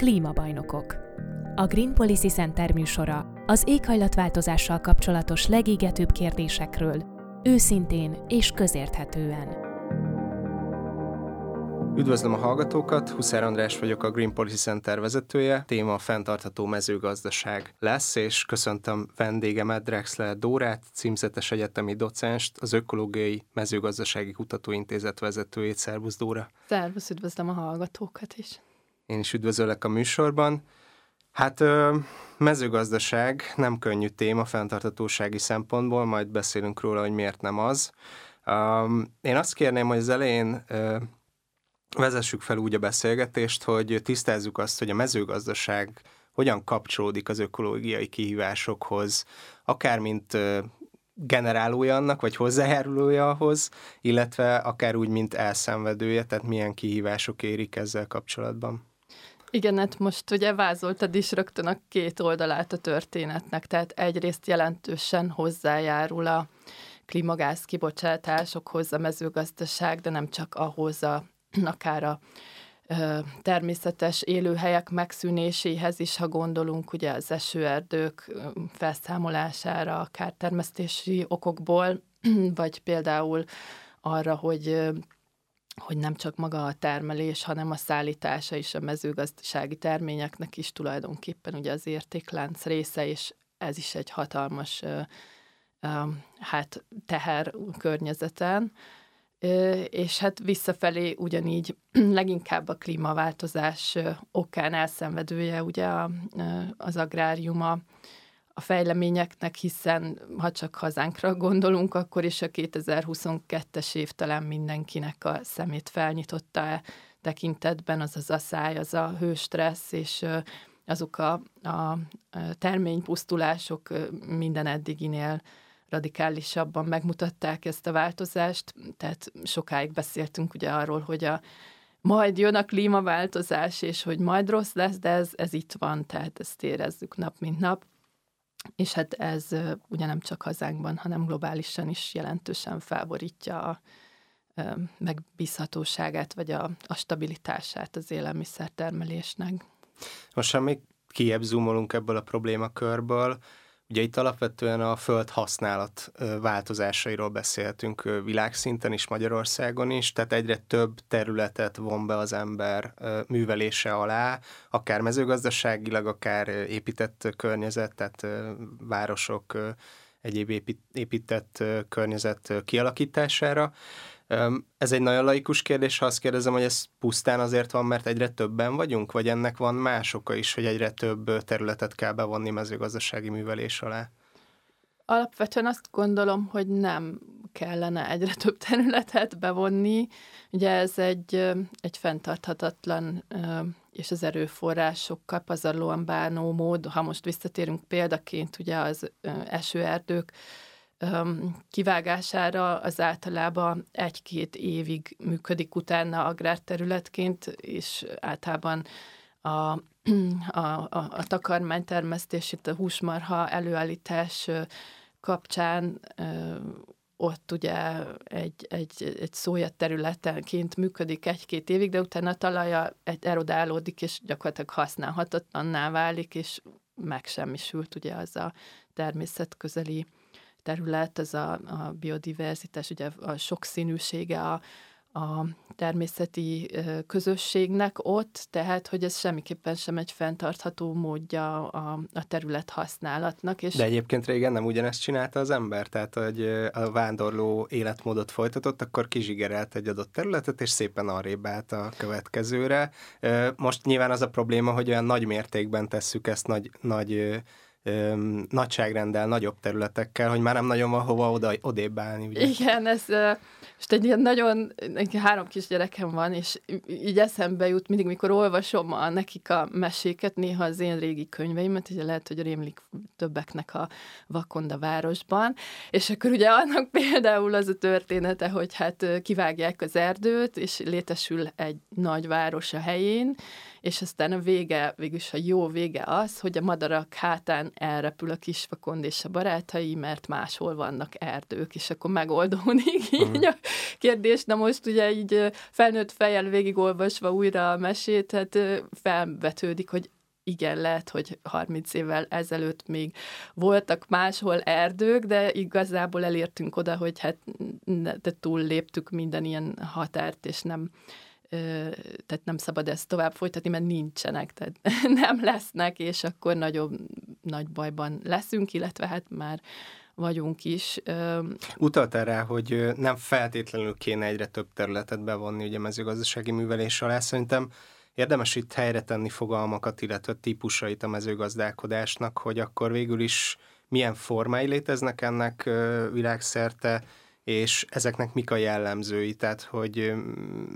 Klímabajnokok. A Green Policy Center műsora az éghajlatváltozással kapcsolatos legégetőbb kérdésekről, őszintén és közérthetően. Üdvözlöm a hallgatókat, Huszár András vagyok, a Green Policy Center vezetője. Téma a fenntartható mezőgazdaság lesz, és köszöntöm vendégemet, Drexler Dórát, címzetes egyetemi docenst, az Ökológiai Mezőgazdasági Kutatóintézet vezetőjét. Szervusz, Dóra! Szervusz, üdvözlöm a hallgatókat is! Én is üdvözöllek a műsorban. Hát mezőgazdaság nem könnyű téma fenntartatósági szempontból, majd beszélünk róla, hogy miért nem az. Én azt kérném, hogy az elején vezessük fel úgy a beszélgetést, hogy tisztázzuk azt, hogy a mezőgazdaság hogyan kapcsolódik az ökológiai kihívásokhoz, akár mint generálója annak, vagy hozzájárulója ahhoz, illetve akár úgy, mint elszenvedője, tehát milyen kihívások érik ezzel kapcsolatban. Igen, hát most ugye vázoltad is rögtön a két oldalát a történetnek, tehát egyrészt jelentősen hozzájárul a klímagáz kibocsátásokhoz a mezőgazdaság, de nem csak ahhoz a, akár a természetes élőhelyek megszűnéséhez is, ha gondolunk ugye az esőerdők felszámolására, akár termesztési okokból, vagy például arra, hogy hogy nem csak maga a termelés, hanem a szállítása is a mezőgazdasági terményeknek is tulajdonképpen ugye az értéklánc része, és ez is egy hatalmas hát teher környezeten. És hát visszafelé ugyanígy leginkább a klímaváltozás okán elszenvedője ugye az agráriuma, a fejleményeknek, hiszen ha csak hazánkra gondolunk, akkor is a 2022-es év talán mindenkinek a szemét felnyitotta -e tekintetben, az az asszály, az a hőstressz, és azok a, a terménypusztulások minden eddiginél radikálisabban megmutatták ezt a változást, tehát sokáig beszéltünk ugye arról, hogy a majd jön a klímaváltozás, és hogy majd rossz lesz, de ez, ez itt van, tehát ezt érezzük nap mint nap. És hát ez ugye nem csak hazánkban, hanem globálisan is jelentősen felborítja a megbízhatóságát, vagy a, a stabilitását az élelmiszertermelésnek. Most, ha még kiebb ebből a problémakörből, Ugye itt alapvetően a föld használat változásairól beszéltünk világszinten is, Magyarországon is, tehát egyre több területet von be az ember művelése alá, akár mezőgazdaságilag, akár épített környezet, tehát városok, egyéb épített környezet kialakítására. Ez egy nagyon laikus kérdés, ha azt kérdezem, hogy ez pusztán azért van, mert egyre többen vagyunk, vagy ennek van más oka is, hogy egyre több területet kell bevonni mezőgazdasági művelés alá? Alapvetően azt gondolom, hogy nem kellene egyre több területet bevonni. Ugye ez egy, egy fenntarthatatlan és az erőforrásokkal pazarlóan bánó mód. Ha most visszatérünk példaként, ugye az esőerdők kivágására az általában egy-két évig működik utána agrárterületként, és általában a, a, a, a takarmánytermesztés, itt a húsmarha előállítás kapcsán ott ugye egy, egy, egy szója területenként működik egy-két évig, de utána a talaja erodálódik, és gyakorlatilag használhatatlanná válik, és megsemmisült ugye az a természetközeli terület, ez a, a biodiverzitás, ugye a sokszínűsége a, a természeti közösségnek ott, tehát hogy ez semmiképpen sem egy fenntartható módja a, a terület használatnak. És... De egyébként régen nem ugyanezt csinálta az ember, tehát hogy a vándorló életmódot folytatott, akkor kizsigerelt egy adott területet, és szépen arrébb állt a következőre. Most nyilván az a probléma, hogy olyan nagy mértékben tesszük ezt nagy, nagy öm, nagyságrendel, nagyobb területekkel, hogy már nem nagyon van hova oda, odébb állni. Ugye? Igen, ez most egy ilyen nagyon, három kisgyerekem van, és így eszembe jut mindig, mikor olvasom a, nekik a meséket, néha az én régi könyveimet, ugye lehet, hogy rémlik többeknek a Vakonda városban, és akkor ugye annak például az a története, hogy hát kivágják az erdőt, és létesül egy nagy város a helyén, és aztán a vége, végülis a jó vége az, hogy a madarak hátán elrepül a kisfakond és a barátai, mert máshol vannak erdők, és akkor megoldódik uh-huh. így a kérdés. Na most ugye így felnőtt fejjel végigolvasva újra a mesét, hát felvetődik, hogy igen, lehet, hogy 30 évvel ezelőtt még voltak máshol erdők, de igazából elértünk oda, hogy hát de túl léptük minden ilyen határt, és nem, tehát nem szabad ezt tovább folytatni, mert nincsenek, tehát nem lesznek, és akkor nagyobb, nagy bajban leszünk, illetve hát már vagyunk is. Utaltál rá, hogy nem feltétlenül kéne egyre több területet bevonni ugye mezőgazdasági művelés alá. Szerintem érdemes itt helyre tenni fogalmakat, illetve típusait a mezőgazdálkodásnak, hogy akkor végül is milyen formái léteznek ennek világszerte, és ezeknek mik a jellemzői, tehát hogy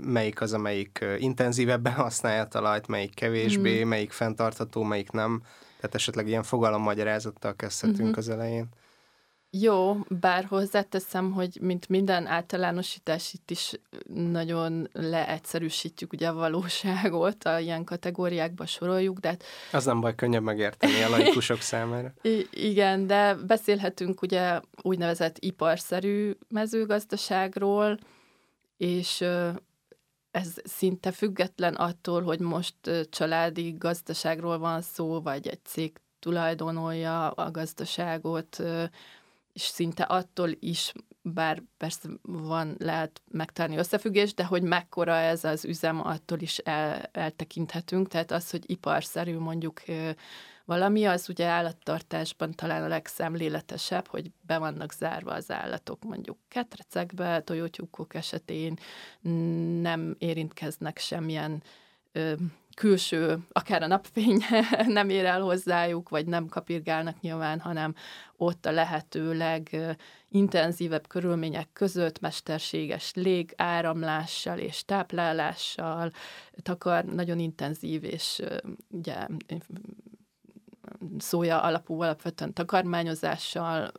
melyik az, amelyik intenzívebben használja a talajt, melyik kevésbé, mm. melyik fenntartható, melyik nem. Tehát esetleg ilyen fogalommagyarázattal kezdhetünk mm-hmm. az elején. Jó, bár hozzáteszem, hogy mint minden általánosítás, itt is nagyon leegyszerűsítjük ugye a valóságot, a ilyen kategóriákba soroljuk, de... Hát Az nem baj, könnyebb megérteni a laikusok számára. I- igen, de beszélhetünk ugye úgynevezett iparszerű mezőgazdaságról, és ez szinte független attól, hogy most családi gazdaságról van szó, vagy egy cég tulajdonolja a gazdaságot, és szinte attól is, bár persze van, lehet megtalálni összefüggés, de hogy mekkora ez az üzem, attól is el, eltekinthetünk. Tehát az, hogy iparszerű mondjuk valami, az ugye állattartásban talán a legszemléletesebb, hogy be vannak zárva az állatok mondjuk ketrecekbe, tojótyúkok esetén nem érintkeznek semmilyen külső, akár a napfény nem ér el hozzájuk, vagy nem kapirgálnak nyilván, hanem ott a lehető legintenzívebb körülmények között mesterséges lég áramlással és táplálással, takar nagyon intenzív és ugye szója alapú alapvetően takarmányozással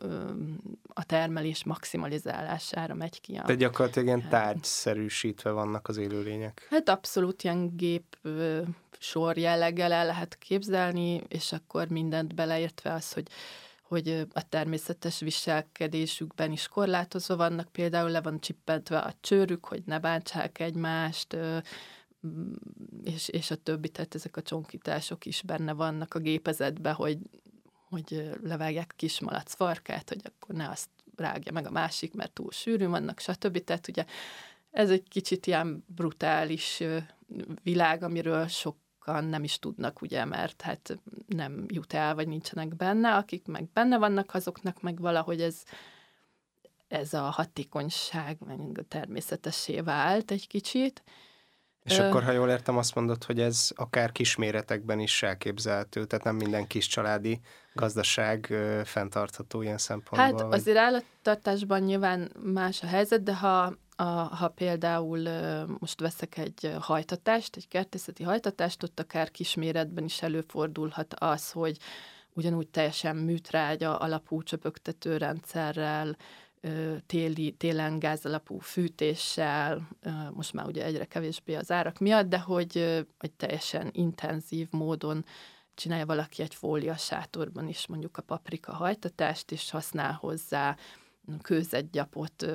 a termelés maximalizálására megy ki. De gyakorlatilag ilyen tárgyszerűsítve vannak az élőlények. Hát abszolút ilyen gép sor jelleggel el lehet képzelni, és akkor mindent beleértve az, hogy hogy a természetes viselkedésükben is korlátozva vannak, például le van csippentve a csőrük, hogy ne bántsák egymást, és, és a többi, tehát ezek a csonkítások is benne vannak a gépezetben, hogy, hogy levágják kismalac farkát, hogy akkor ne azt rágja meg a másik, mert túl sűrű vannak, stb. Tehát ugye ez egy kicsit ilyen brutális világ, amiről sokan nem is tudnak, ugye, mert hát nem jut el, vagy nincsenek benne, akik meg benne vannak, azoknak meg valahogy ez, ez a hatékonyság meg természetessé vált egy kicsit, és akkor, ha jól értem, azt mondod, hogy ez akár kisméretekben is elképzelhető, tehát nem minden kis családi gazdaság fenntartható ilyen szempontból. Hát vagy... azért állattartásban nyilván más a helyzet, de ha, a, ha például most veszek egy hajtatást, egy kertészeti hajtatást, ott akár kisméretben is előfordulhat az, hogy ugyanúgy teljesen műtrágya alapú csöpögtető rendszerrel, téli, télen gázalapú fűtéssel, most már ugye egyre kevésbé az árak miatt, de hogy, hogy teljesen intenzív módon csinálja valaki egy fólia sátorban is mondjuk a paprika hajtatást, és használ hozzá kőzetgyapot,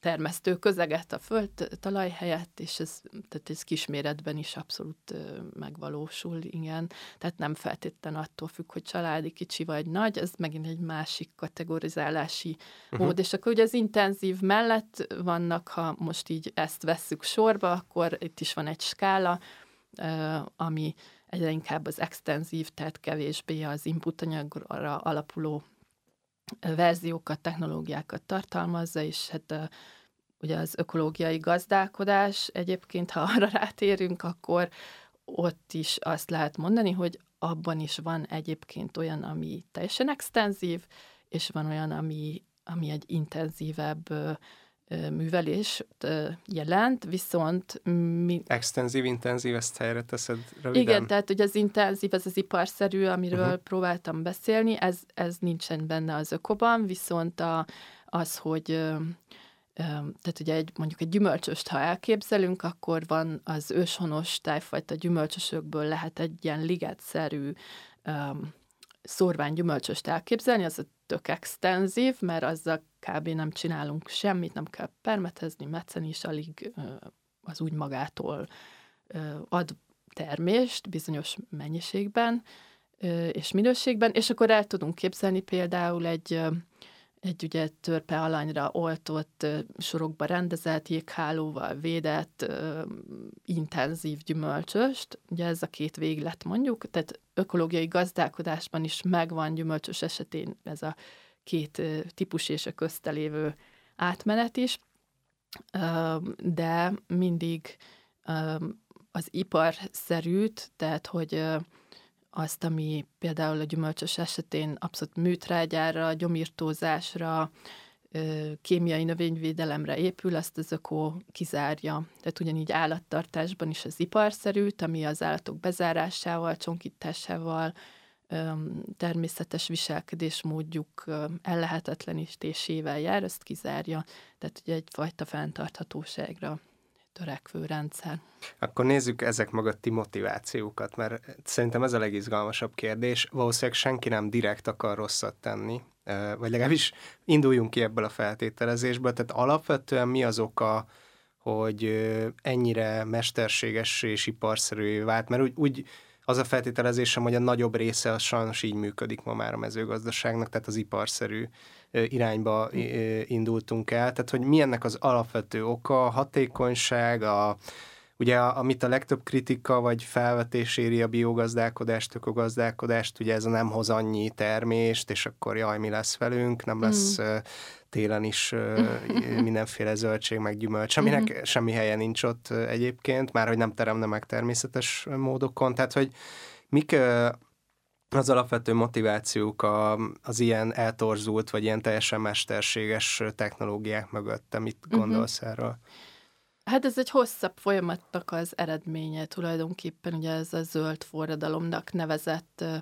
termesztő közeget a föld talaj helyett, és ez, tehát ez kisméretben is abszolút megvalósul, igen. Tehát nem feltétlen attól függ, hogy családi kicsi vagy nagy, ez megint egy másik kategorizálási uh-huh. mód, és akkor ugye az intenzív mellett vannak, ha most így ezt vesszük sorba, akkor itt is van egy skála, ami egyre inkább az extenzív, tehát kevésbé az inputanyagra alapuló verziókat, technológiákat tartalmazza, és hát ugye az ökológiai gazdálkodás egyébként, ha arra rátérünk, akkor ott is azt lehet mondani, hogy abban is van egyébként olyan, ami teljesen extenzív, és van olyan, ami, ami egy intenzívebb művelés jelent, viszont... Mi... Extenzív, intenzív, ezt helyre teszed röviden? Igen, tehát hogy az intenzív, ez az iparszerű, amiről uh-huh. próbáltam beszélni, ez, ez nincsen benne az ökoban, viszont a, az, hogy tehát ugye egy, mondjuk egy gyümölcsöst, ha elképzelünk, akkor van az őshonos tájfajta gyümölcsösökből lehet egy ilyen ligetszerű um, szorványgyümölcsöst elképzelni, az a tök extenzív, mert azzal kb. nem csinálunk semmit, nem kell permetezni, metszeni, és alig az úgy magától ad termést bizonyos mennyiségben és minőségben, és akkor el tudunk képzelni például egy, egy ugye törpe alanyra oltott, sorokba rendezett, jéghálóval védett, intenzív gyümölcsöst. Ugye ez a két véglet mondjuk, tehát ökológiai gazdálkodásban is megvan gyümölcsös esetén ez a két típus és a köztelévő átmenet is, de mindig az iparszerűt, tehát hogy azt, ami például a gyümölcsös esetén abszolút műtrágyára, gyomírtózásra, kémiai növényvédelemre épül, azt az öko kizárja. Tehát ugyanígy állattartásban is az iparszerűt, ami az állatok bezárásával, csonkításával, természetes viselkedésmódjuk ellehetetlenítésével jár, ezt kizárja. Tehát ugye egyfajta fenntarthatóságra törekvő rendszer. Akkor nézzük ezek magatti motivációkat, mert szerintem ez a legizgalmasabb kérdés. Valószínűleg senki nem direkt akar rosszat tenni, vagy legalábbis induljunk ki ebből a feltételezésből. Tehát alapvetően mi az oka, hogy ennyire mesterséges és iparszerű vált, mert úgy, úgy az a feltételezésem, hogy a nagyobb része az sajnos így működik ma már a mezőgazdaságnak, tehát az iparszerű irányba indultunk el. Tehát, hogy mi ennek az alapvető oka, a hatékonyság, a, Ugye, amit a legtöbb kritika vagy felvetés éri a biogazdálkodást, ökogazdálkodást, ugye ez nem hoz annyi termést, és akkor jaj, mi lesz velünk, nem lesz mm. Télen is mindenféle zöldség, meg gyümölcs, aminek mm. semmi helye nincs ott egyébként, már hogy nem teremne meg természetes módokon, tehát hogy mik az alapvető motivációk a, az ilyen eltorzult, vagy ilyen teljesen mesterséges technológiák mögött, te mit mhm. gondolsz uh-huh. erről? Hát ez egy hosszabb folyamatnak az eredménye tulajdonképpen, ugye ez a zöld forradalomnak nevezett uh,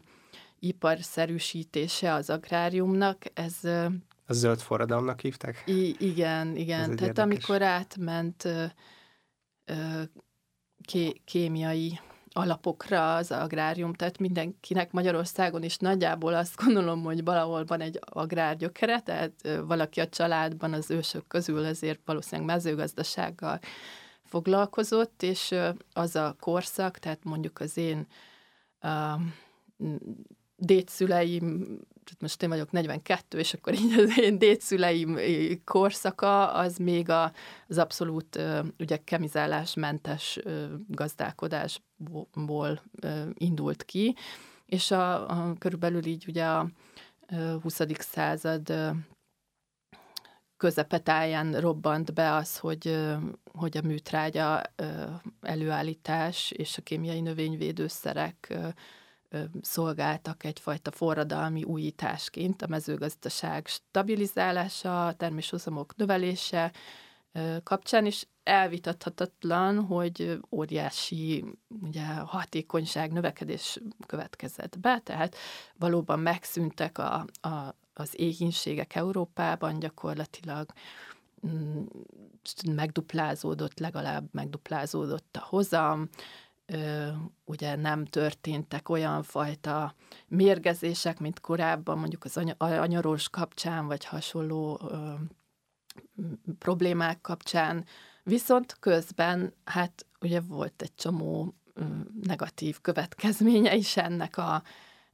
iparszerűsítése az agráriumnak, ez... Uh, a zöld forradalomnak hívták? I- igen, igen. Tehát érdekes. amikor átment uh, uh, ké- kémiai alapokra az agrárium, tehát mindenkinek Magyarországon is nagyjából azt gondolom, hogy valahol van egy agrárgyökere, tehát valaki a családban az ősök közül azért valószínűleg mezőgazdasággal foglalkozott, és az a korszak, tehát mondjuk az én uh, dédszüleim most én vagyok 42, és akkor így az én dédszüleim korszaka, az még a, az abszolút ugye kemizálásmentes gazdálkodásból indult ki, és a, a körülbelül így ugye a 20. század közepetáján robbant be az, hogy, hogy a műtrágya előállítás és a kémiai növényvédőszerek szolgáltak egyfajta forradalmi újításként a mezőgazdaság stabilizálása, a terméshozamok növelése kapcsán, és elvitathatatlan, hogy óriási ugye, hatékonyság növekedés következett be, tehát valóban megszűntek a, a, az éhínségek Európában, gyakorlatilag mm, megduplázódott, legalább megduplázódott a hozam, ö, ugye nem történtek olyan fajta mérgezések, mint korábban, mondjuk az any- anyaros kapcsán, vagy hasonló ö, problémák kapcsán, viszont közben hát ugye volt egy csomó ö, negatív következménye is ennek a,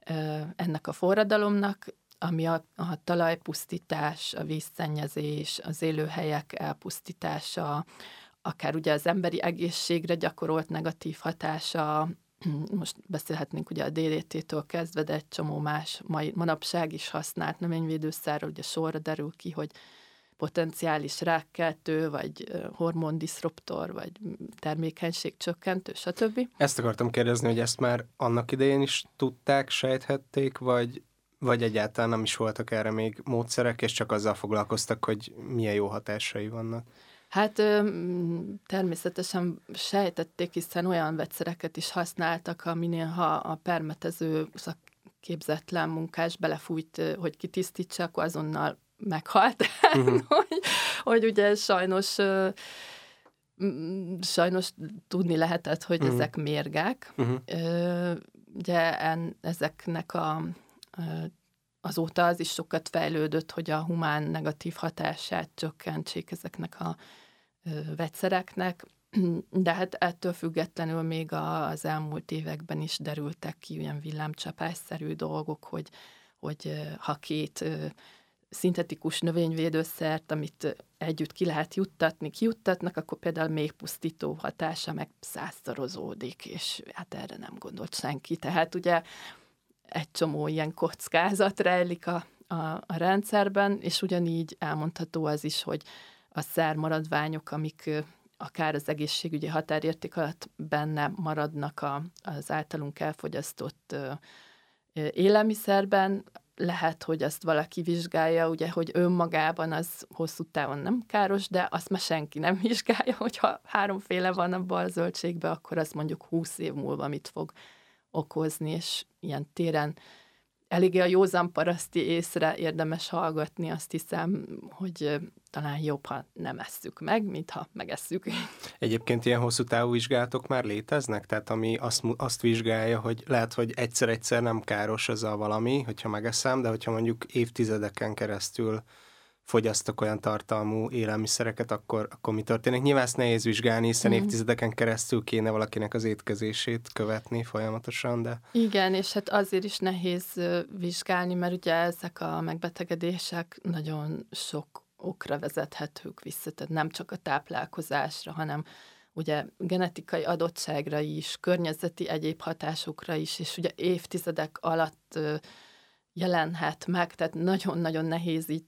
ö, ennek a forradalomnak, ami a, a talajpusztítás, a vízszennyezés, az élőhelyek elpusztítása, akár ugye az emberi egészségre gyakorolt negatív hatása, most beszélhetnénk ugye a DDT-től kezdve, de egy csomó más mai, manapság is használt növényvédőszerről, ugye sorra derül ki, hogy potenciális rákkeltő, vagy hormondiszruptor, vagy termékenység csökkentő, stb. Ezt akartam kérdezni, hogy ezt már annak idején is tudták, sejthették, vagy, vagy egyáltalán nem is voltak erre még módszerek, és csak azzal foglalkoztak, hogy milyen jó hatásai vannak? Hát természetesen sejtették, hiszen olyan vegyszereket is használtak, aminél ha a permetező szakképzetlen munkás belefújt, hogy kitisztítsa, akkor azonnal meghalt. Uh-huh. hogy, hogy ugye sajnos sajnos tudni lehetett, hogy uh-huh. ezek mérgek. Uh-huh. Ugye en, ezeknek a azóta az is sokat fejlődött, hogy a humán negatív hatását csökkentsék ezeknek a vegyszereknek, de hát ettől függetlenül még az elmúlt években is derültek ki ilyen villámcsapásszerű dolgok, hogy, hogy ha két szintetikus növényvédőszert, amit együtt ki lehet juttatni, kijuttatnak, akkor például még pusztító hatása meg százszorozódik, és hát erre nem gondolt senki. Tehát ugye egy csomó ilyen kockázat rejlik a, a, a rendszerben, és ugyanígy elmondható az is, hogy a szermaradványok, amik akár az egészségügyi határérték alatt benne maradnak a, az általunk elfogyasztott élelmiszerben, lehet, hogy azt valaki vizsgálja, ugye, hogy önmagában az hosszú távon nem káros, de azt már senki nem vizsgálja, hogyha háromféle van abban a zöldségben, akkor az mondjuk húsz év múlva mit fog okozni, és ilyen téren eléggé a józan paraszti észre érdemes hallgatni, azt hiszem, hogy talán jobb, ha nem esszük meg, mint ha megesszük. Egyébként ilyen hosszú távú vizsgálatok már léteznek? Tehát ami azt, azt vizsgálja, hogy lehet, hogy egyszer-egyszer nem káros ez a valami, hogyha megeszem, de hogyha mondjuk évtizedeken keresztül fogyasztok olyan tartalmú élelmiszereket, akkor, akkor mi történik? Nyilván ezt nehéz vizsgálni, hiszen mm. évtizedeken keresztül kéne valakinek az étkezését követni folyamatosan, de... Igen, és hát azért is nehéz vizsgálni, mert ugye ezek a megbetegedések nagyon sok okra vezethetők vissza, tehát nem csak a táplálkozásra, hanem ugye genetikai adottságra is, környezeti egyéb hatásokra is, és ugye évtizedek alatt jelenhet meg, tehát nagyon-nagyon nehéz így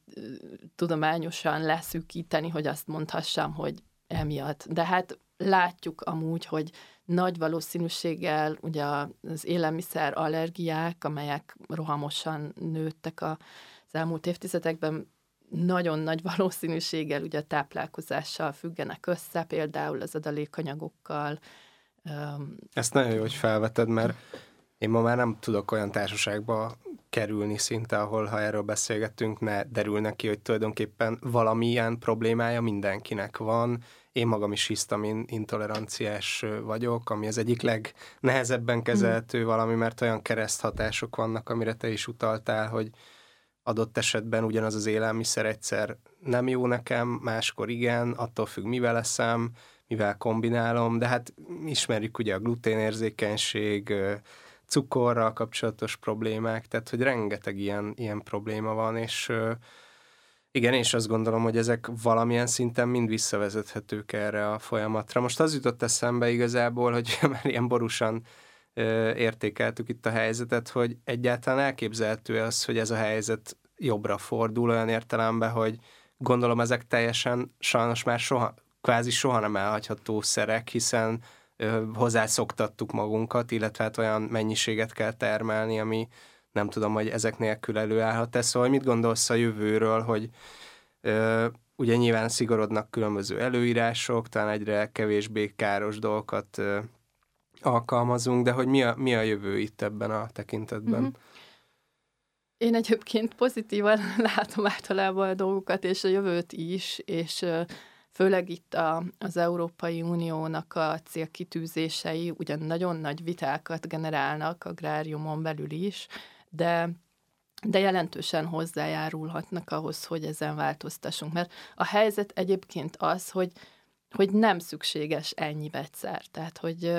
tudományosan leszűkíteni, hogy azt mondhassam, hogy emiatt. De hát látjuk amúgy, hogy nagy valószínűséggel ugye az élelmiszer allergiák, amelyek rohamosan nőttek az elmúlt évtizedekben, nagyon nagy valószínűséggel ugye a táplálkozással függenek össze, például az adalékanyagokkal. Ezt nagyon jó, hogy felveted, mert én ma már nem tudok olyan társaságba kerülni szinte, ahol ha erről beszélgetünk, ne derülne ki, hogy tulajdonképpen valamilyen problémája mindenkinek van. Én magam is hisztamin intoleranciás vagyok, ami az egyik legnehezebben kezelhető mm. valami, mert olyan kereszthatások vannak, amire te is utaltál, hogy adott esetben ugyanaz az élelmiszer egyszer nem jó nekem, máskor igen, attól függ, mivel eszem, mivel kombinálom, de hát ismerjük ugye a gluténérzékenység, cukorral kapcsolatos problémák, tehát hogy rengeteg ilyen, ilyen probléma van, és igen, és azt gondolom, hogy ezek valamilyen szinten mind visszavezethetők erre a folyamatra. Most az jutott eszembe igazából, hogy már ilyen borúsan értékeltük itt a helyzetet, hogy egyáltalán elképzelhető az, hogy ez a helyzet jobbra fordul olyan értelemben, hogy gondolom ezek teljesen sajnos már soha, kvázi soha nem elhagyható szerek, hiszen hozzászoktattuk magunkat, illetve hát olyan mennyiséget kell termelni, ami nem tudom, hogy ezek nélkül előállhat-e. Szóval mit gondolsz a jövőről, hogy ö, ugye nyilván szigorodnak különböző előírások, talán egyre kevésbé káros dolgokat ö, alkalmazunk, de hogy mi a, mi a jövő itt ebben a tekintetben? Mm-hmm. Én egyébként pozitívan látom általában a dolgokat, és a jövőt is, és főleg itt a, az Európai Uniónak a célkitűzései ugyan nagyon nagy vitákat generálnak agráriumon belül is, de de jelentősen hozzájárulhatnak ahhoz, hogy ezen változtassunk. Mert a helyzet egyébként az, hogy, hogy nem szükséges ennyi vegyszer. Tehát, hogy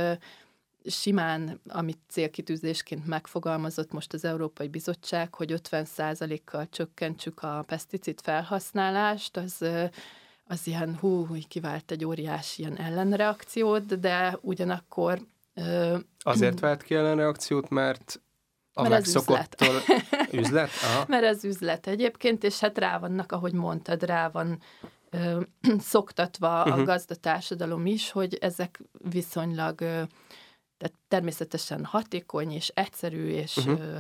simán, amit célkitűzésként megfogalmazott most az Európai Bizottság, hogy 50%-kal csökkentsük a peszticid felhasználást, az az ilyen, hú, hogy kivált egy óriási ilyen ellenreakciót, de ugyanakkor... Ö, Azért vált ki ellenreakciót, mert a mert megszokottól... üzlet? üzlet? Aha. Mert ez üzlet egyébként, és hát rá vannak, ahogy mondtad, rá van ö, szoktatva uh-huh. a mhm. gazdatársadalom is, hogy ezek viszonylag ö, tehát természetesen hatékony és egyszerű és uh-huh. ö,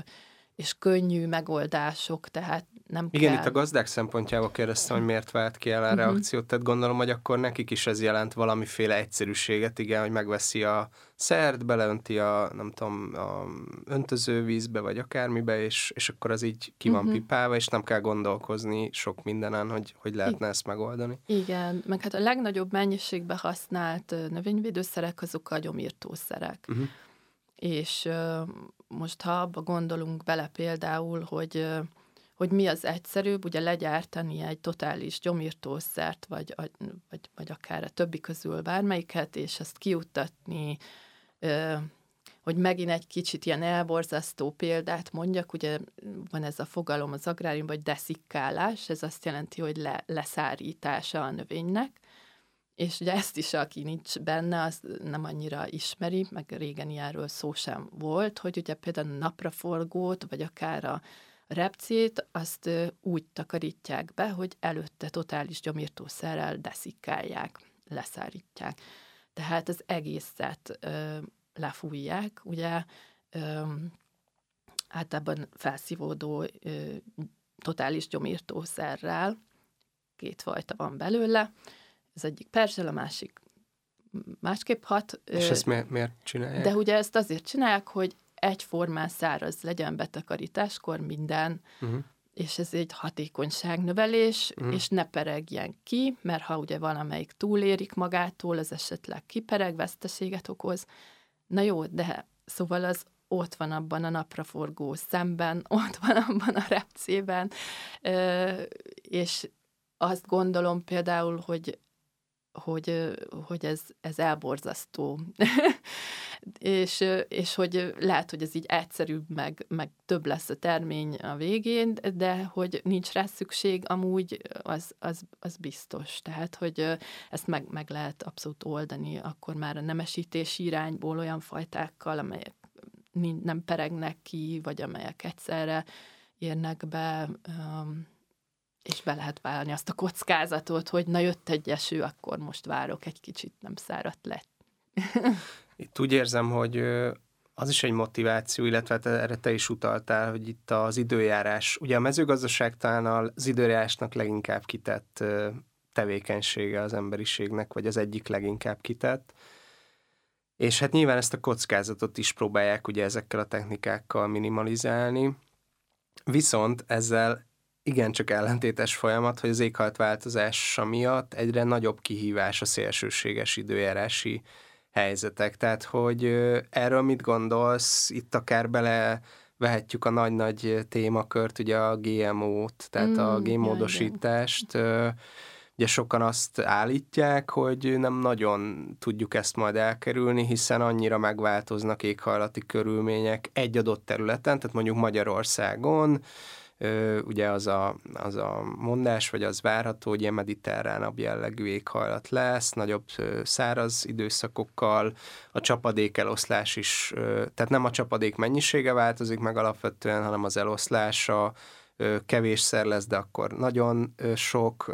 és könnyű megoldások, tehát nem Igen, kell... itt a gazdák szempontjából kérdeztem, hogy miért vált ki el a uh-huh. reakciót, tehát gondolom, hogy akkor nekik is ez jelent valamiféle egyszerűséget, igen, hogy megveszi a szert, beleönti a, nem tudom, a öntözővízbe, vagy akármibe, és, és akkor az így ki van uh-huh. pipálva, és nem kell gondolkozni sok mindenen, hogy, hogy lehetne I- ezt megoldani. Igen, meg hát a legnagyobb mennyiségbe használt növényvédőszerek azok a gyomírtószerek. Uh-huh. És most ha abba gondolunk bele például, hogy hogy mi az egyszerűbb, ugye legyártani egy totális gyomírtószert, vagy, vagy, vagy akár a többi közül bármelyiket, és ezt kiutatni, hogy megint egy kicsit ilyen elborzasztó példát mondjak, ugye van ez a fogalom az agrárium, vagy deszikkálás, ez azt jelenti, hogy le, leszárítása a növénynek, és ugye ezt is, aki nincs benne, az nem annyira ismeri, meg régen ilyenről szó sem volt, hogy ugye például a napraforgót, vagy akár a repcét, azt úgy takarítják be, hogy előtte totális gyomírtószerrel deszikálják, leszárítják. Tehát az egészet ö, lefújják, ugye ö, általában felszívódó ö, totális gyomírtószerrel, két fajta van belőle, az egyik persel, a másik másképp hat. És ezt miért, miért csinálják? De ugye ezt azért csinálják, hogy egyformán száraz legyen betakarításkor minden, uh-huh. és ez egy hatékonyságnövelés, uh-huh. és ne peregjen ki, mert ha ugye valamelyik túlérik magától, az esetleg kipereg, veszteséget okoz. Na jó, de szóval az ott van abban a napraforgó szemben, ott van abban a repcében, és azt gondolom például, hogy hogy, hogy ez, ez elborzasztó. és, és hogy lehet, hogy ez így egyszerűbb, meg, meg több lesz a termény a végén, de hogy nincs rá szükség, amúgy az, az, az biztos. Tehát, hogy ezt meg, meg lehet abszolút oldani akkor már a nemesítési irányból olyan fajtákkal, amelyek nem peregnek ki, vagy amelyek egyszerre érnek be, és be lehet vállalni azt a kockázatot, hogy na jött egy eső, akkor most várok egy kicsit, nem száradt lett. Itt úgy érzem, hogy az is egy motiváció, illetve hát erre te is utaltál, hogy itt az időjárás, ugye a mezőgazdaság talán az időjárásnak leginkább kitett tevékenysége az emberiségnek, vagy az egyik leginkább kitett. És hát nyilván ezt a kockázatot is próbálják ugye ezekkel a technikákkal minimalizálni. Viszont ezzel igencsak ellentétes folyamat, hogy az éghajlatváltozása miatt egyre nagyobb kihívás a szélsőséges időjárási helyzetek. Tehát, hogy erről mit gondolsz? Itt akár bele vehetjük a nagy-nagy témakört, ugye a GMO-t, tehát mm, a génmódosítást. Ugye sokan azt állítják, hogy nem nagyon tudjuk ezt majd elkerülni, hiszen annyira megváltoznak éghajlati körülmények egy adott területen, tehát mondjuk Magyarországon, ugye az a, az a mondás, vagy az várható, hogy ilyen mediterránabb jellegű éghajlat lesz, nagyobb száraz időszakokkal, a csapadék eloszlás is, tehát nem a csapadék mennyisége változik meg alapvetően, hanem az eloszlása, kevésszer lesz, de akkor nagyon sok,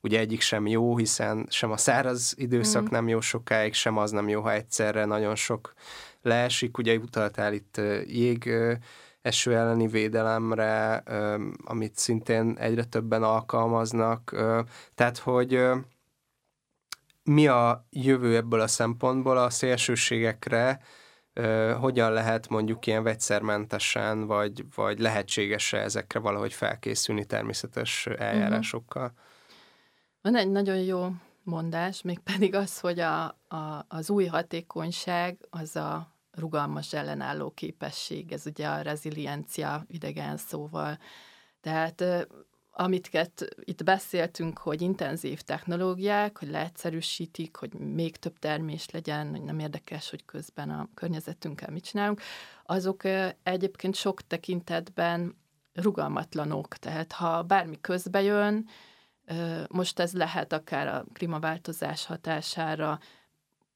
ugye egyik sem jó, hiszen sem a száraz időszak mm. nem jó sokáig, sem az nem jó, ha egyszerre nagyon sok leesik, ugye utaltál itt jég eső elleni védelemre, amit szintén egyre többen alkalmaznak. Tehát, hogy mi a jövő ebből a szempontból a szélsőségekre, hogyan lehet mondjuk ilyen vegyszermentesen, vagy, vagy lehetséges-e ezekre valahogy felkészülni természetes eljárásokkal? Van egy nagyon jó mondás, mégpedig az, hogy a, a, az új hatékonyság az a rugalmas ellenálló képesség, ez ugye a reziliencia idegen szóval. Tehát amit itt beszéltünk, hogy intenzív technológiák, hogy leegyszerűsítik, hogy még több termés legyen, hogy nem érdekes, hogy közben a környezetünkkel mit csinálunk, azok egyébként sok tekintetben rugalmatlanok. Tehát ha bármi közbe jön, most ez lehet akár a klímaváltozás hatására,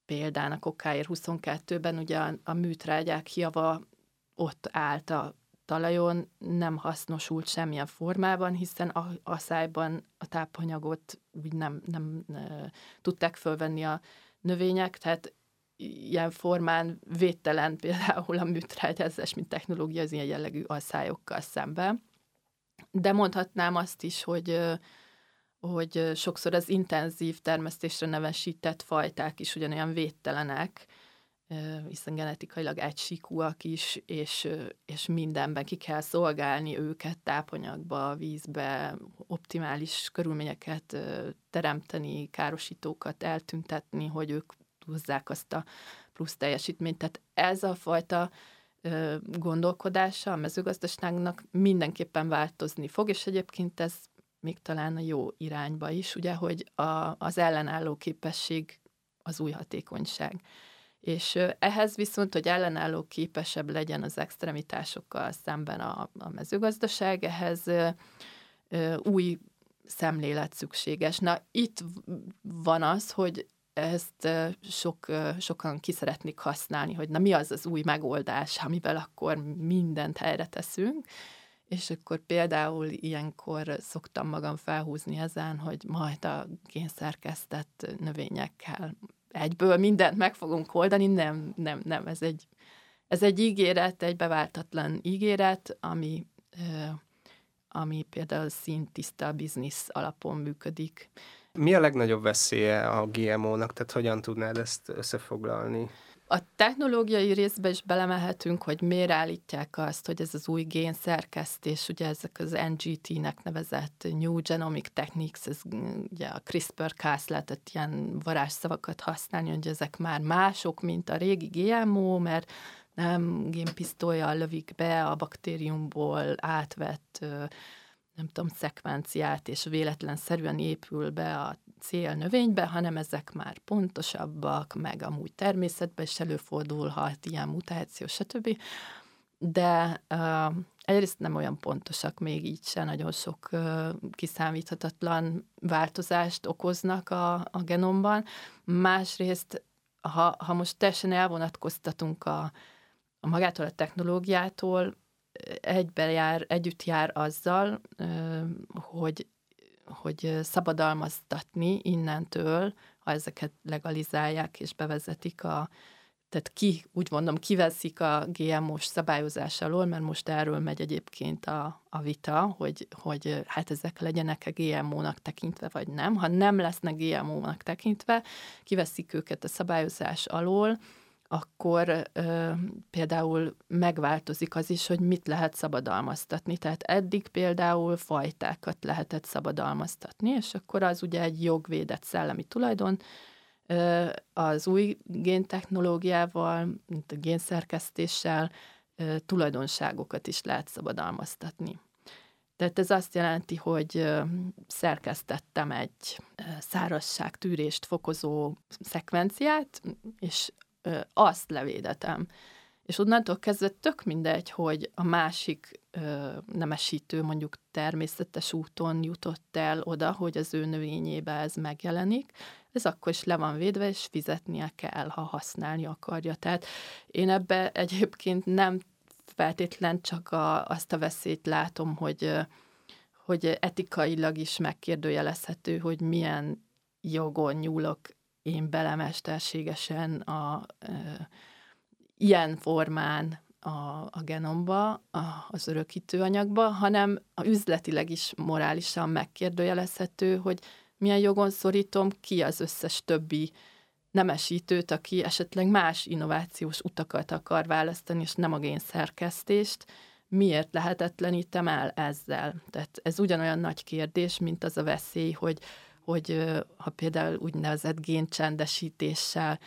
példának okáért 22-ben ugye a, műtrágyák hiava ott állt a talajon, nem hasznosult semmilyen formában, hiszen a, a szájban a tápanyagot úgy nem, nem e, tudták fölvenni a növények, tehát ilyen formán védtelen például a műtrágyázás, mint technológia az ilyen jellegű alszályokkal szemben. De mondhatnám azt is, hogy hogy sokszor az intenzív termesztésre nevesített fajták is ugyanolyan védtelenek, hiszen genetikailag egysíkúak is, és, és mindenben ki kell szolgálni őket tápanyagba, vízbe, optimális körülményeket teremteni, károsítókat eltüntetni, hogy ők hozzák azt a plusz teljesítményt. Tehát ez a fajta gondolkodása a mezőgazdaságnak mindenképpen változni fog, és egyébként ez még talán a jó irányba is, ugye, hogy a, az ellenálló képesség az új hatékonyság. És ehhez viszont, hogy ellenálló képesebb legyen az extremitásokkal szemben a, a mezőgazdaság, ehhez új szemlélet szükséges. Na, itt van az, hogy ezt sok, sokan ki szeretnék használni, hogy na mi az az új megoldás, amivel akkor mindent helyre teszünk, és akkor például ilyenkor szoktam magam felhúzni ezen, hogy majd a génszerkesztett növényekkel egyből mindent meg fogunk oldani, nem, nem, nem, ez egy, ez egy ígéret, egy beváltatlan ígéret, ami, ami például szintiszta biznisz alapon működik. Mi a legnagyobb veszélye a GMO-nak, tehát hogyan tudnád ezt összefoglalni? A technológiai részbe is belemehetünk, hogy miért állítják azt, hogy ez az új génszerkesztés, ugye ezek az NGT-nek nevezett New Genomic Techniques, ez ugye a CRISPR-Cas lehetett ilyen varázsszavakat használni, hogy ezek már mások, mint a régi GMO, mert nem génpisztolya lövik be a baktériumból átvett nem tudom, szekvenciát, és véletlenszerűen épül be a cél növénybe, hanem ezek már pontosabbak, meg amúgy természetben is előfordulhat ilyen mutáció, stb. De uh, egyrészt nem olyan pontosak még így se, nagyon sok uh, kiszámíthatatlan változást okoznak a, a genomban. Másrészt, ha, ha most teljesen elvonatkoztatunk a, a magától a technológiától, egybe jár, együtt jár azzal, hogy, hogy szabadalmaztatni innentől, ha ezeket legalizálják és bevezetik a, tehát ki, úgy mondom, kiveszik a GMO-s szabályozás alól, mert most erről megy egyébként a, a vita, hogy, hogy hát ezek legyenek a GMO-nak tekintve, vagy nem. Ha nem lesznek GMO-nak tekintve, kiveszik őket a szabályozás alól, akkor ö, például megváltozik az is, hogy mit lehet szabadalmaztatni. Tehát eddig például fajtákat lehetett szabadalmaztatni, és akkor az ugye egy jogvédett szellemi tulajdon, ö, az új géntechnológiával, mint a génszerkesztéssel ö, tulajdonságokat is lehet szabadalmaztatni. Tehát ez azt jelenti, hogy szerkesztettem egy szárazságtűrést fokozó szekvenciát, és azt levédetem. És onnantól kezdve tök mindegy, hogy a másik ö, nemesítő mondjuk természetes úton jutott el oda, hogy az ő növényébe ez megjelenik, ez akkor is le van védve, és fizetnie kell, ha használni akarja. Tehát én ebbe egyébként nem feltétlen csak a, azt a veszélyt látom, hogy, hogy etikailag is megkérdőjelezhető, hogy milyen jogon nyúlok én belemesterségesen a, e, ilyen formán a, a genomba, a, az örökítőanyagba, hanem a üzletileg is morálisan megkérdőjelezhető, hogy milyen jogon szorítom ki az összes többi nemesítőt, aki esetleg más innovációs utakat akar választani, és nem a génszerkesztést, miért lehetetlenítem el ezzel? Tehát ez ugyanolyan nagy kérdés, mint az a veszély, hogy hogy ha például úgynevezett géncsendesítéssel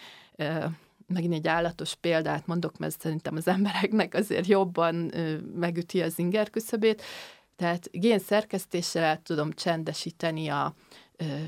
megint egy állatos példát mondok, mert szerintem az embereknek azért jobban megüti az inger küszöbét, tehát génszerkesztéssel el tudom csendesíteni a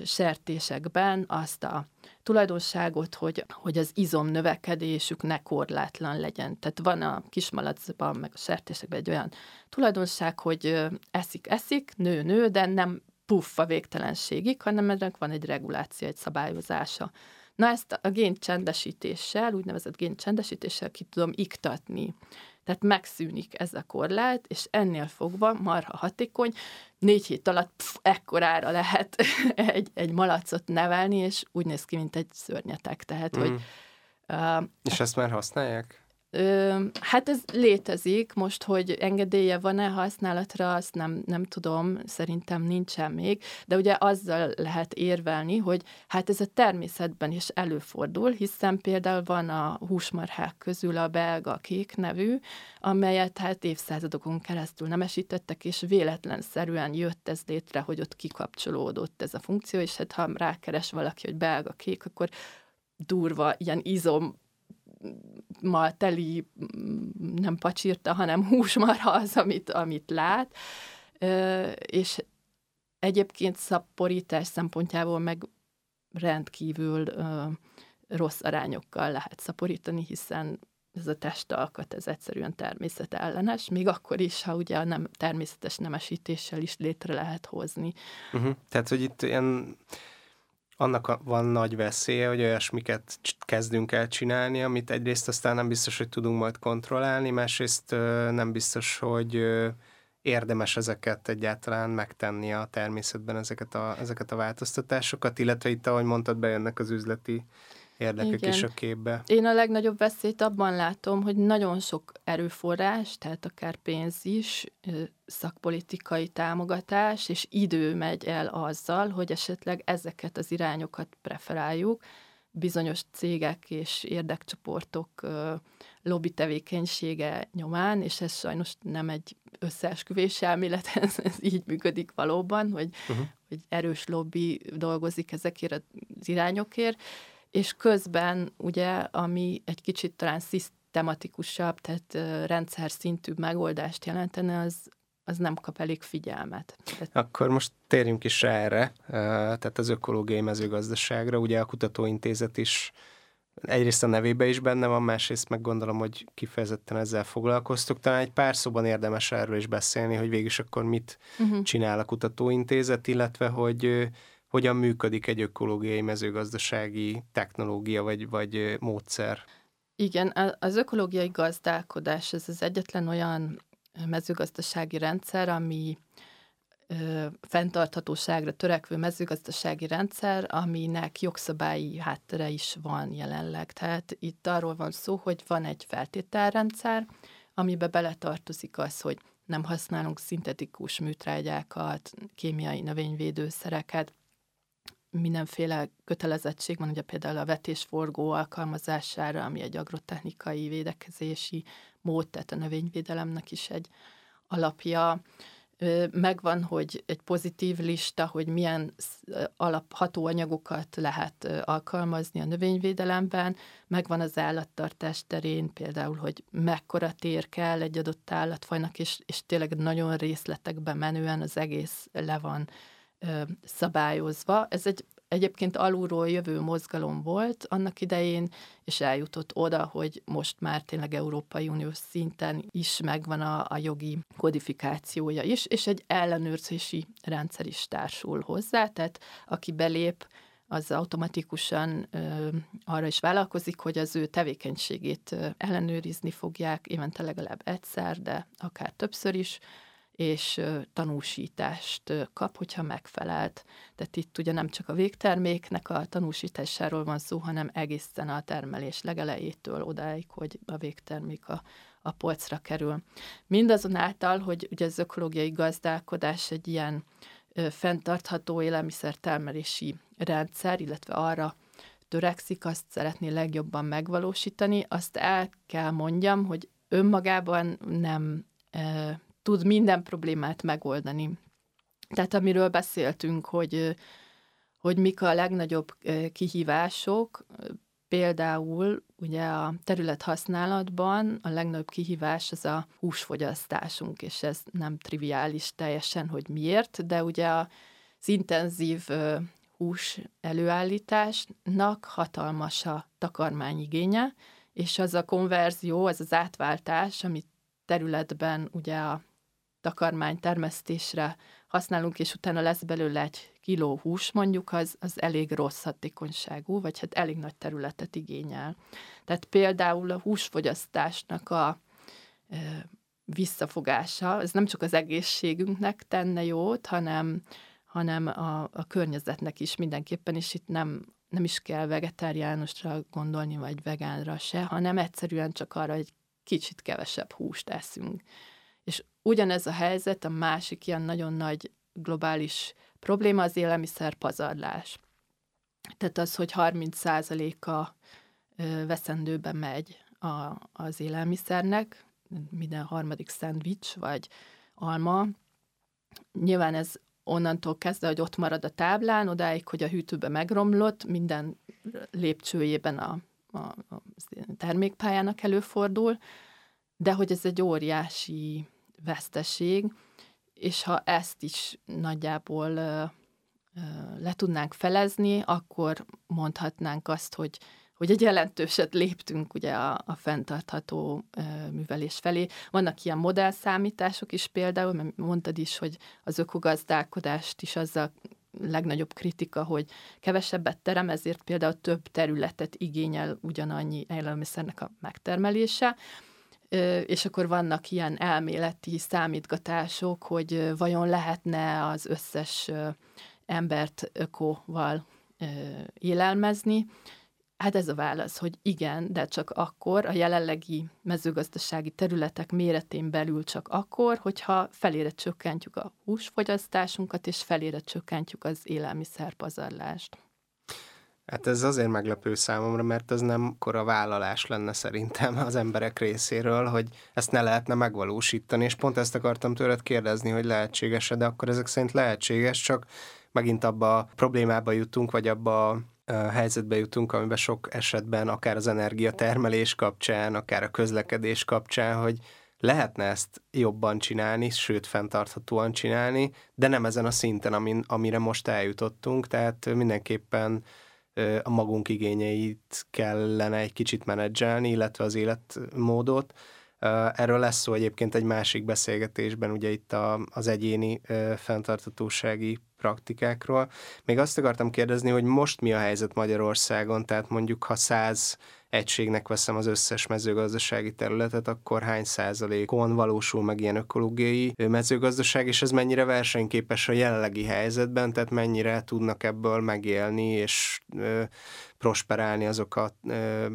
sertésekben azt a tulajdonságot, hogy, hogy az izom növekedésük ne korlátlan legyen. Tehát van a kismalacban, meg a sertésekben egy olyan tulajdonság, hogy eszik, eszik, nő, nő, de nem puff a végtelenségig, hanem ennek van egy reguláció, egy szabályozása. Na ezt a géncsendesítéssel, úgynevezett géncsendesítéssel ki tudom iktatni. Tehát megszűnik ez a korlát, és ennél fogva marha hatékony, négy hét alatt pff, ekkorára lehet egy, egy malacot nevelni, és úgy néz ki, mint egy szörnyetek. Tehát, mm. hogy, uh, és ezt már használják? Ö, hát ez létezik, most, hogy engedélye van-e használatra, azt nem, nem tudom, szerintem nincsen még, de ugye azzal lehet érvelni, hogy hát ez a természetben is előfordul, hiszen például van a húsmarhák közül a belga kék nevű, amelyet hát évszázadokon keresztül nemesítettek, és véletlenszerűen jött ez létre, hogy ott kikapcsolódott ez a funkció, és hát ha rákeres valaki, hogy belga kék, akkor durva ilyen izom mal teli nem pacsírta, hanem húsmarha az, amit, amit lát. És egyébként szaporítás szempontjából meg rendkívül rossz arányokkal lehet szaporítani, hiszen ez a testalkat, ez egyszerűen természetellenes, még akkor is, ha ugye a nem, természetes nemesítéssel is létre lehet hozni. Uh-huh. Tehát, hogy itt ilyen annak van nagy veszélye, hogy olyasmiket kezdünk el csinálni, amit egyrészt aztán nem biztos, hogy tudunk majd kontrollálni, másrészt nem biztos, hogy érdemes ezeket egyáltalán megtenni a természetben, ezeket a, ezeket a változtatásokat, illetve itt, ahogy mondtad, bejönnek az üzleti érdekek Igen. is a képbe. Én a legnagyobb veszélyt abban látom, hogy nagyon sok erőforrás, tehát akár pénz is, szakpolitikai támogatás és idő megy el azzal, hogy esetleg ezeket az irányokat preferáljuk, bizonyos cégek és érdekcsoportok lobby tevékenysége nyomán, és ez sajnos nem egy összeesküvés elmélet, ez, ez így működik valóban, hogy, uh-huh. hogy erős lobby dolgozik ezekért az irányokért, és közben ugye, ami egy kicsit talán szisztematikusabb, tehát rendszer szintű megoldást jelentene, az, az nem kap elég figyelmet. Akkor most térjünk is erre, tehát az ökológiai mezőgazdaságra. Ugye a kutatóintézet is egyrészt a nevébe is benne van, másrészt meg gondolom, hogy kifejezetten ezzel foglalkoztuk. Talán egy pár szóban érdemes erről is beszélni, hogy végülis akkor mit uh-huh. csinál a kutatóintézet, illetve hogy hogyan működik egy ökológiai mezőgazdasági technológia vagy, vagy módszer. Igen, az ökológiai gazdálkodás ez az egyetlen olyan mezőgazdasági rendszer, ami ö, fenntarthatóságra törekvő mezőgazdasági rendszer, aminek jogszabályi háttere is van jelenleg. Tehát itt arról van szó, hogy van egy feltételrendszer, amibe beletartozik az, hogy nem használunk szintetikus műtrágyákat, kémiai növényvédőszereket, mindenféle kötelezettség van, ugye például a vetésforgó alkalmazására, ami egy agrotechnikai védekezési mód, tehát a növényvédelemnek is egy alapja. Megvan, hogy egy pozitív lista, hogy milyen alap hatóanyagokat lehet alkalmazni a növényvédelemben, megvan az állattartás terén, például, hogy mekkora tér kell egy adott állatfajnak, és, és tényleg nagyon részletekben menően az egész le van szabályozva. Ez egy egyébként alulról jövő mozgalom volt annak idején, és eljutott oda, hogy most már tényleg Európai Uniós szinten is megvan a, a jogi kodifikációja is, és egy ellenőrzési rendszer is társul hozzá, tehát aki belép, az automatikusan ö, arra is vállalkozik, hogy az ő tevékenységét ellenőrizni fogják, évente legalább egyszer, de akár többször is, és tanúsítást kap, hogyha megfelelt. Tehát itt ugye nem csak a végterméknek a tanúsításáról van szó, hanem egészen a termelés legelejétől odáig, hogy a végtermék a, a polcra kerül. Mindazonáltal, hogy ugye az ökológiai gazdálkodás egy ilyen fenntartható élelmiszertermelési rendszer, illetve arra törekszik, azt szeretné legjobban megvalósítani, azt el kell mondjam, hogy önmagában nem tud minden problémát megoldani. Tehát amiről beszéltünk, hogy, hogy mik a legnagyobb kihívások, például ugye a terület használatban a legnagyobb kihívás az a húsfogyasztásunk, és ez nem triviális teljesen, hogy miért, de ugye az intenzív hús előállításnak hatalmas a takarmányigénye, és az a konverzió, az az átváltás, amit területben ugye a takarmány termesztésre használunk, és utána lesz belőle egy kiló hús mondjuk, az, az elég rossz hatékonyságú, vagy hát elég nagy területet igényel. Tehát például a húsfogyasztásnak a e, visszafogása, ez nem csak az egészségünknek tenne jót, hanem, hanem a, a környezetnek is mindenképpen, és itt nem, nem is kell vegetáriánusra gondolni, vagy vegánra se, hanem egyszerűen csak arra, hogy kicsit kevesebb húst eszünk. Ugyanez a helyzet, a másik ilyen nagyon nagy globális probléma az élelmiszer pazarlás. Tehát az, hogy 30%-a veszendőbe megy a, az élelmiszernek, minden harmadik szendvics vagy alma. Nyilván ez onnantól kezdve, hogy ott marad a táblán, odáig, hogy a hűtőbe megromlott, minden lépcsőjében a, a, a termékpályának előfordul, de hogy ez egy óriási veszteség, és ha ezt is nagyjából le tudnánk felezni, akkor mondhatnánk azt, hogy hogy egy jelentőset léptünk ugye a, a fenntartható ö, művelés felé. Vannak ilyen modellszámítások is például, mert mondtad is, hogy az ökogazdálkodást is azzal legnagyobb kritika, hogy kevesebbet terem, ezért például több területet igényel ugyanannyi élelmiszernek a megtermelése és akkor vannak ilyen elméleti számítgatások, hogy vajon lehetne az összes embert ökóval élelmezni. Hát ez a válasz, hogy igen, de csak akkor, a jelenlegi mezőgazdasági területek méretén belül csak akkor, hogyha felére csökkentjük a húsfogyasztásunkat, és felére csökkentjük az élelmiszerpazarlást. Hát ez azért meglepő számomra, mert ez nem a vállalás lenne szerintem az emberek részéről, hogy ezt ne lehetne megvalósítani, és pont ezt akartam tőled kérdezni, hogy lehetséges-e, de akkor ezek szerint lehetséges, csak megint abba a problémába jutunk, vagy abba a helyzetbe jutunk, amiben sok esetben akár az energiatermelés kapcsán, akár a közlekedés kapcsán, hogy lehetne ezt jobban csinálni, sőt, fenntarthatóan csinálni, de nem ezen a szinten, amin, amire most eljutottunk, tehát mindenképpen a magunk igényeit kellene egy kicsit menedzselni, illetve az életmódot. Erről lesz szó egyébként egy másik beszélgetésben, ugye itt a, az egyéni fenntartatósági praktikákról. Még azt akartam kérdezni, hogy most mi a helyzet Magyarországon, tehát mondjuk ha száz egységnek veszem az összes mezőgazdasági területet, akkor hány százalékon valósul meg ilyen ökológiai mezőgazdaság, és ez mennyire versenyképes a jelenlegi helyzetben, tehát mennyire tudnak ebből megélni, és prosperálni azok a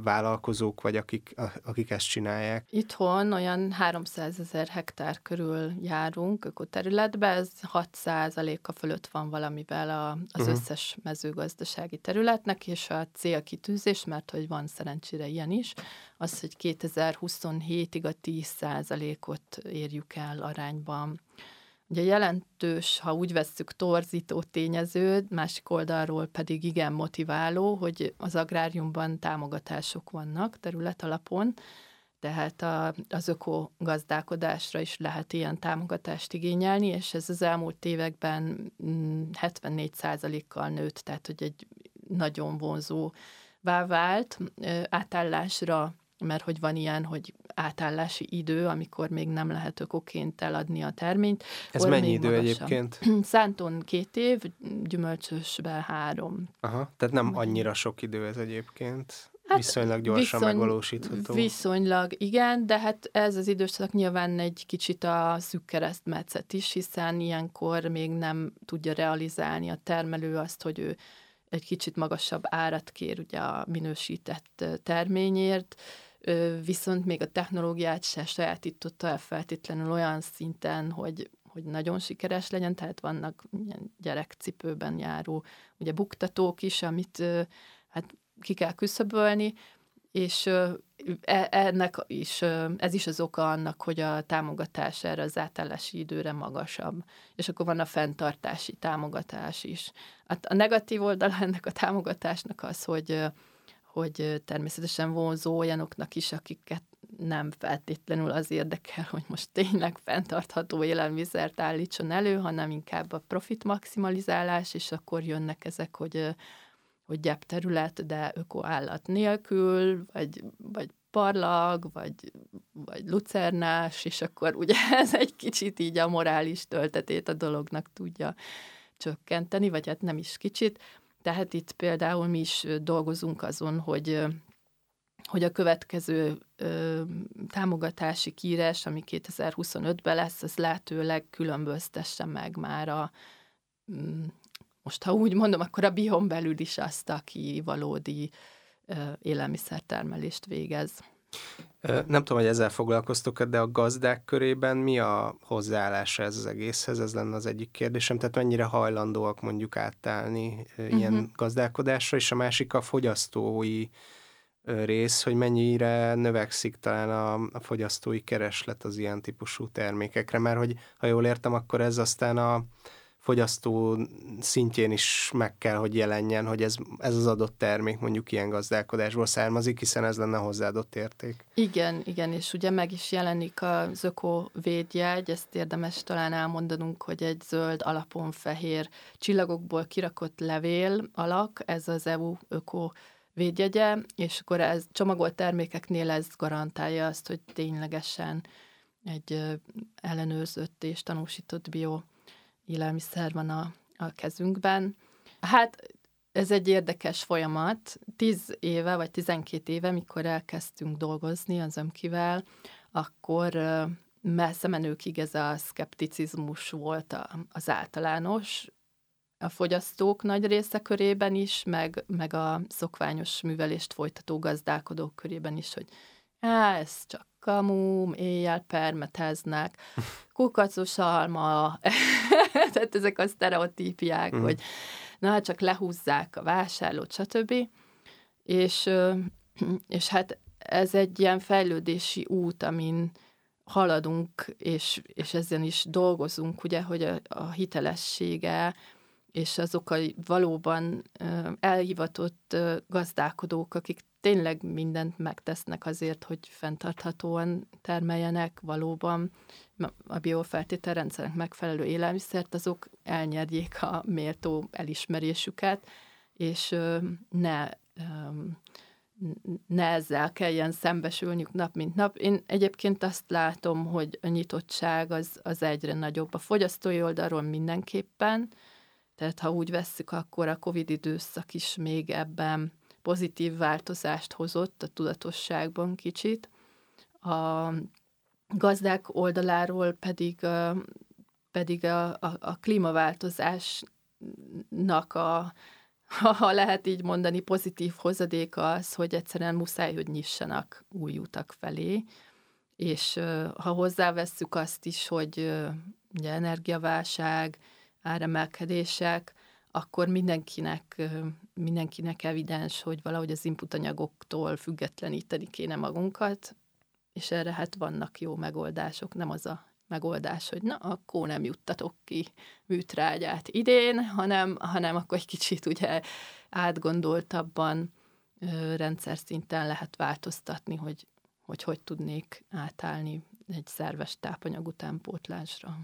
vállalkozók, vagy akik, akik ezt csinálják? Itthon olyan 300 ezer hektár körül járunk ökoterületbe, ez 6 a fölött van valamivel a, az uh-huh. összes mezőgazdasági területnek, és a célkitűzés, mert hogy van szerencsére ilyen is, az, hogy 2027-ig a 10 ot érjük el arányban Ugye jelentős, ha úgy vesszük, torzító tényező, másik oldalról pedig igen motiváló, hogy az agráriumban támogatások vannak terület alapon, tehát a, az ökogazdálkodásra is lehet ilyen támogatást igényelni, és ez az elmúlt években 74%-kal mm, nőtt, tehát hogy egy nagyon vonzó vált átállásra mert hogy van ilyen, hogy átállási idő, amikor még nem lehet ökoként eladni a terményt. Ez mennyi idő magasabb. egyébként? Szánton két év, gyümölcsösben három. Aha, tehát nem annyira sok idő ez egyébként. Hát viszonylag gyorsan viszony, megvalósítható. Viszonylag, igen, de hát ez az időszak nyilván egy kicsit a szűk keresztmetszet is, hiszen ilyenkor még nem tudja realizálni a termelő azt, hogy ő egy kicsit magasabb árat kér ugye a minősített terményért, viszont még a technológiát se sajátította el feltétlenül olyan szinten, hogy, hogy nagyon sikeres legyen, tehát vannak ilyen gyerekcipőben járó ugye buktatók is, amit hát ki kell küszöbölni, és e, ennek is, ez is az oka annak, hogy a támogatás erre az átállási időre magasabb. És akkor van a fenntartási támogatás is. Hát a negatív oldala ennek a támogatásnak az, hogy hogy természetesen vonzó olyanoknak is, akiket nem feltétlenül az érdekel, hogy most tényleg fenntartható élelmiszert állítson elő, hanem inkább a profit maximalizálás, és akkor jönnek ezek, hogy, hogy gyep terület, de ökoállat nélkül, vagy, vagy parlag, vagy, vagy lucernás, és akkor ugye ez egy kicsit így a morális töltetét a dolognak tudja csökkenteni, vagy hát nem is kicsit. Tehát itt például mi is dolgozunk azon, hogy hogy a következő ö, támogatási kírás, ami 2025-ben lesz, az lehetőleg különböztesse meg már a, mm, most ha úgy mondom, akkor a bihon belül is azt, aki valódi ö, élelmiszertermelést végez. Nem tudom, hogy ezzel foglalkoztok de a gazdák körében mi a hozzáállása ez az egészhez? Ez lenne az egyik kérdésem. Tehát mennyire hajlandóak mondjuk átállni ilyen uh-huh. gazdálkodásra, és a másik a fogyasztói rész, hogy mennyire növekszik talán a, a fogyasztói kereslet az ilyen típusú termékekre, mert hogy ha jól értem, akkor ez aztán a fogyasztó szintjén is meg kell, hogy jelenjen, hogy ez, ez az adott termék mondjuk ilyen gazdálkodásból származik, hiszen ez lenne hozzáadott érték. Igen, igen, és ugye meg is jelenik az öko védjegy, ezt érdemes talán elmondanunk, hogy egy zöld alapon fehér csillagokból kirakott levél alak, ez az EU öko védjegye, és akkor ez csomagolt termékeknél ez garantálja azt, hogy ténylegesen egy ellenőrzött és tanúsított bio élelmiszer van a, a kezünkben. Hát ez egy érdekes folyamat. Tíz éve, vagy tizenkét éve, mikor elkezdtünk dolgozni az ömkivel, akkor messze menőkig ez a szkepticizmus volt az általános a fogyasztók nagy része körében is, meg, meg a szokványos művelést folytató gazdálkodók körében is, hogy á, ez csak kamum, éjjel permeteznek, kukacos alma, tehát ezek a sztereotípiák, mm. hogy na, hát csak lehúzzák a vásárlót, stb. És, és hát ez egy ilyen fejlődési út, amin haladunk, és, és ezen is dolgozunk, ugye, hogy a, a hitelessége, és azok a valóban elhivatott gazdálkodók, akik tényleg mindent megtesznek azért, hogy fenntarthatóan termeljenek valóban a biofeltételrendszernek megfelelő élelmiszert, azok elnyerjék a méltó elismerésüket, és ne, ne ezzel kelljen szembesülniük nap mint nap. Én egyébként azt látom, hogy a nyitottság az, az egyre nagyobb. A fogyasztói oldalról mindenképpen, tehát ha úgy vesszük, akkor a COVID időszak is még ebben pozitív változást hozott a tudatosságban kicsit. A gazdák oldaláról pedig, pedig a, a, a klímaváltozásnak a, ha lehet így mondani, pozitív hozadéka az, hogy egyszerűen muszáj, hogy nyissanak új utak felé, és ha hozzávesszük azt is, hogy ugye energiaválság, áremelkedések, akkor mindenkinek, mindenkinek evidens, hogy valahogy az input anyagoktól függetleníteni kéne magunkat, és erre hát vannak jó megoldások, nem az a megoldás, hogy na, akkor nem juttatok ki műtrágyát idén, hanem, hanem akkor egy kicsit ugye átgondoltabban rendszer szinten lehet változtatni, hogy, hogy hogy tudnék átállni egy szerves tápanyag utánpótlásra.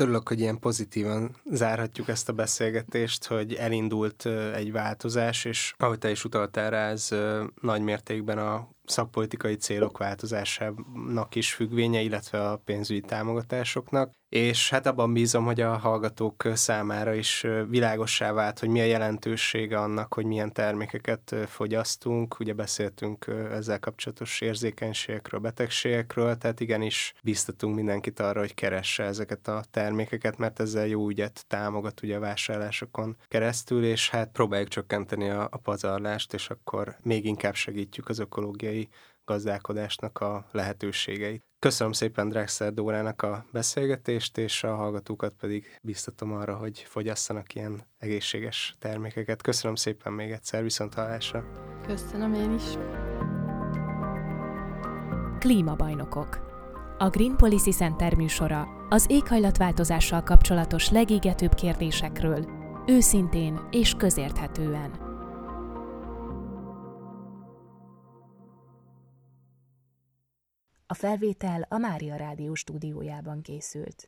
Örülök, hogy ilyen pozitívan zárhatjuk ezt a beszélgetést, hogy elindult egy változás, és ahogy te is utaltál rá, ez nagy mértékben a szakpolitikai célok változásának is függvénye, illetve a pénzügyi támogatásoknak és hát abban bízom, hogy a hallgatók számára is világossá vált, hogy mi a jelentősége annak, hogy milyen termékeket fogyasztunk. Ugye beszéltünk ezzel kapcsolatos érzékenységekről, betegségekről, tehát igenis biztatunk mindenkit arra, hogy keresse ezeket a termékeket, mert ezzel jó ügyet támogat ugye a vásárlásokon keresztül, és hát próbáljuk csökkenteni a, a pazarlást, és akkor még inkább segítjük az ökológiai gazdálkodásnak a lehetőségeit. Köszönöm szépen Drexler Dórának a beszélgetést, és a hallgatókat pedig biztatom arra, hogy fogyasszanak ilyen egészséges termékeket. Köszönöm szépen még egyszer, viszont hallásra. Köszönöm én is. Klímabajnokok. A Green Policy Center műsora az éghajlatváltozással kapcsolatos legégetőbb kérdésekről, őszintén és közérthetően. A felvétel a Mária Rádió stúdiójában készült.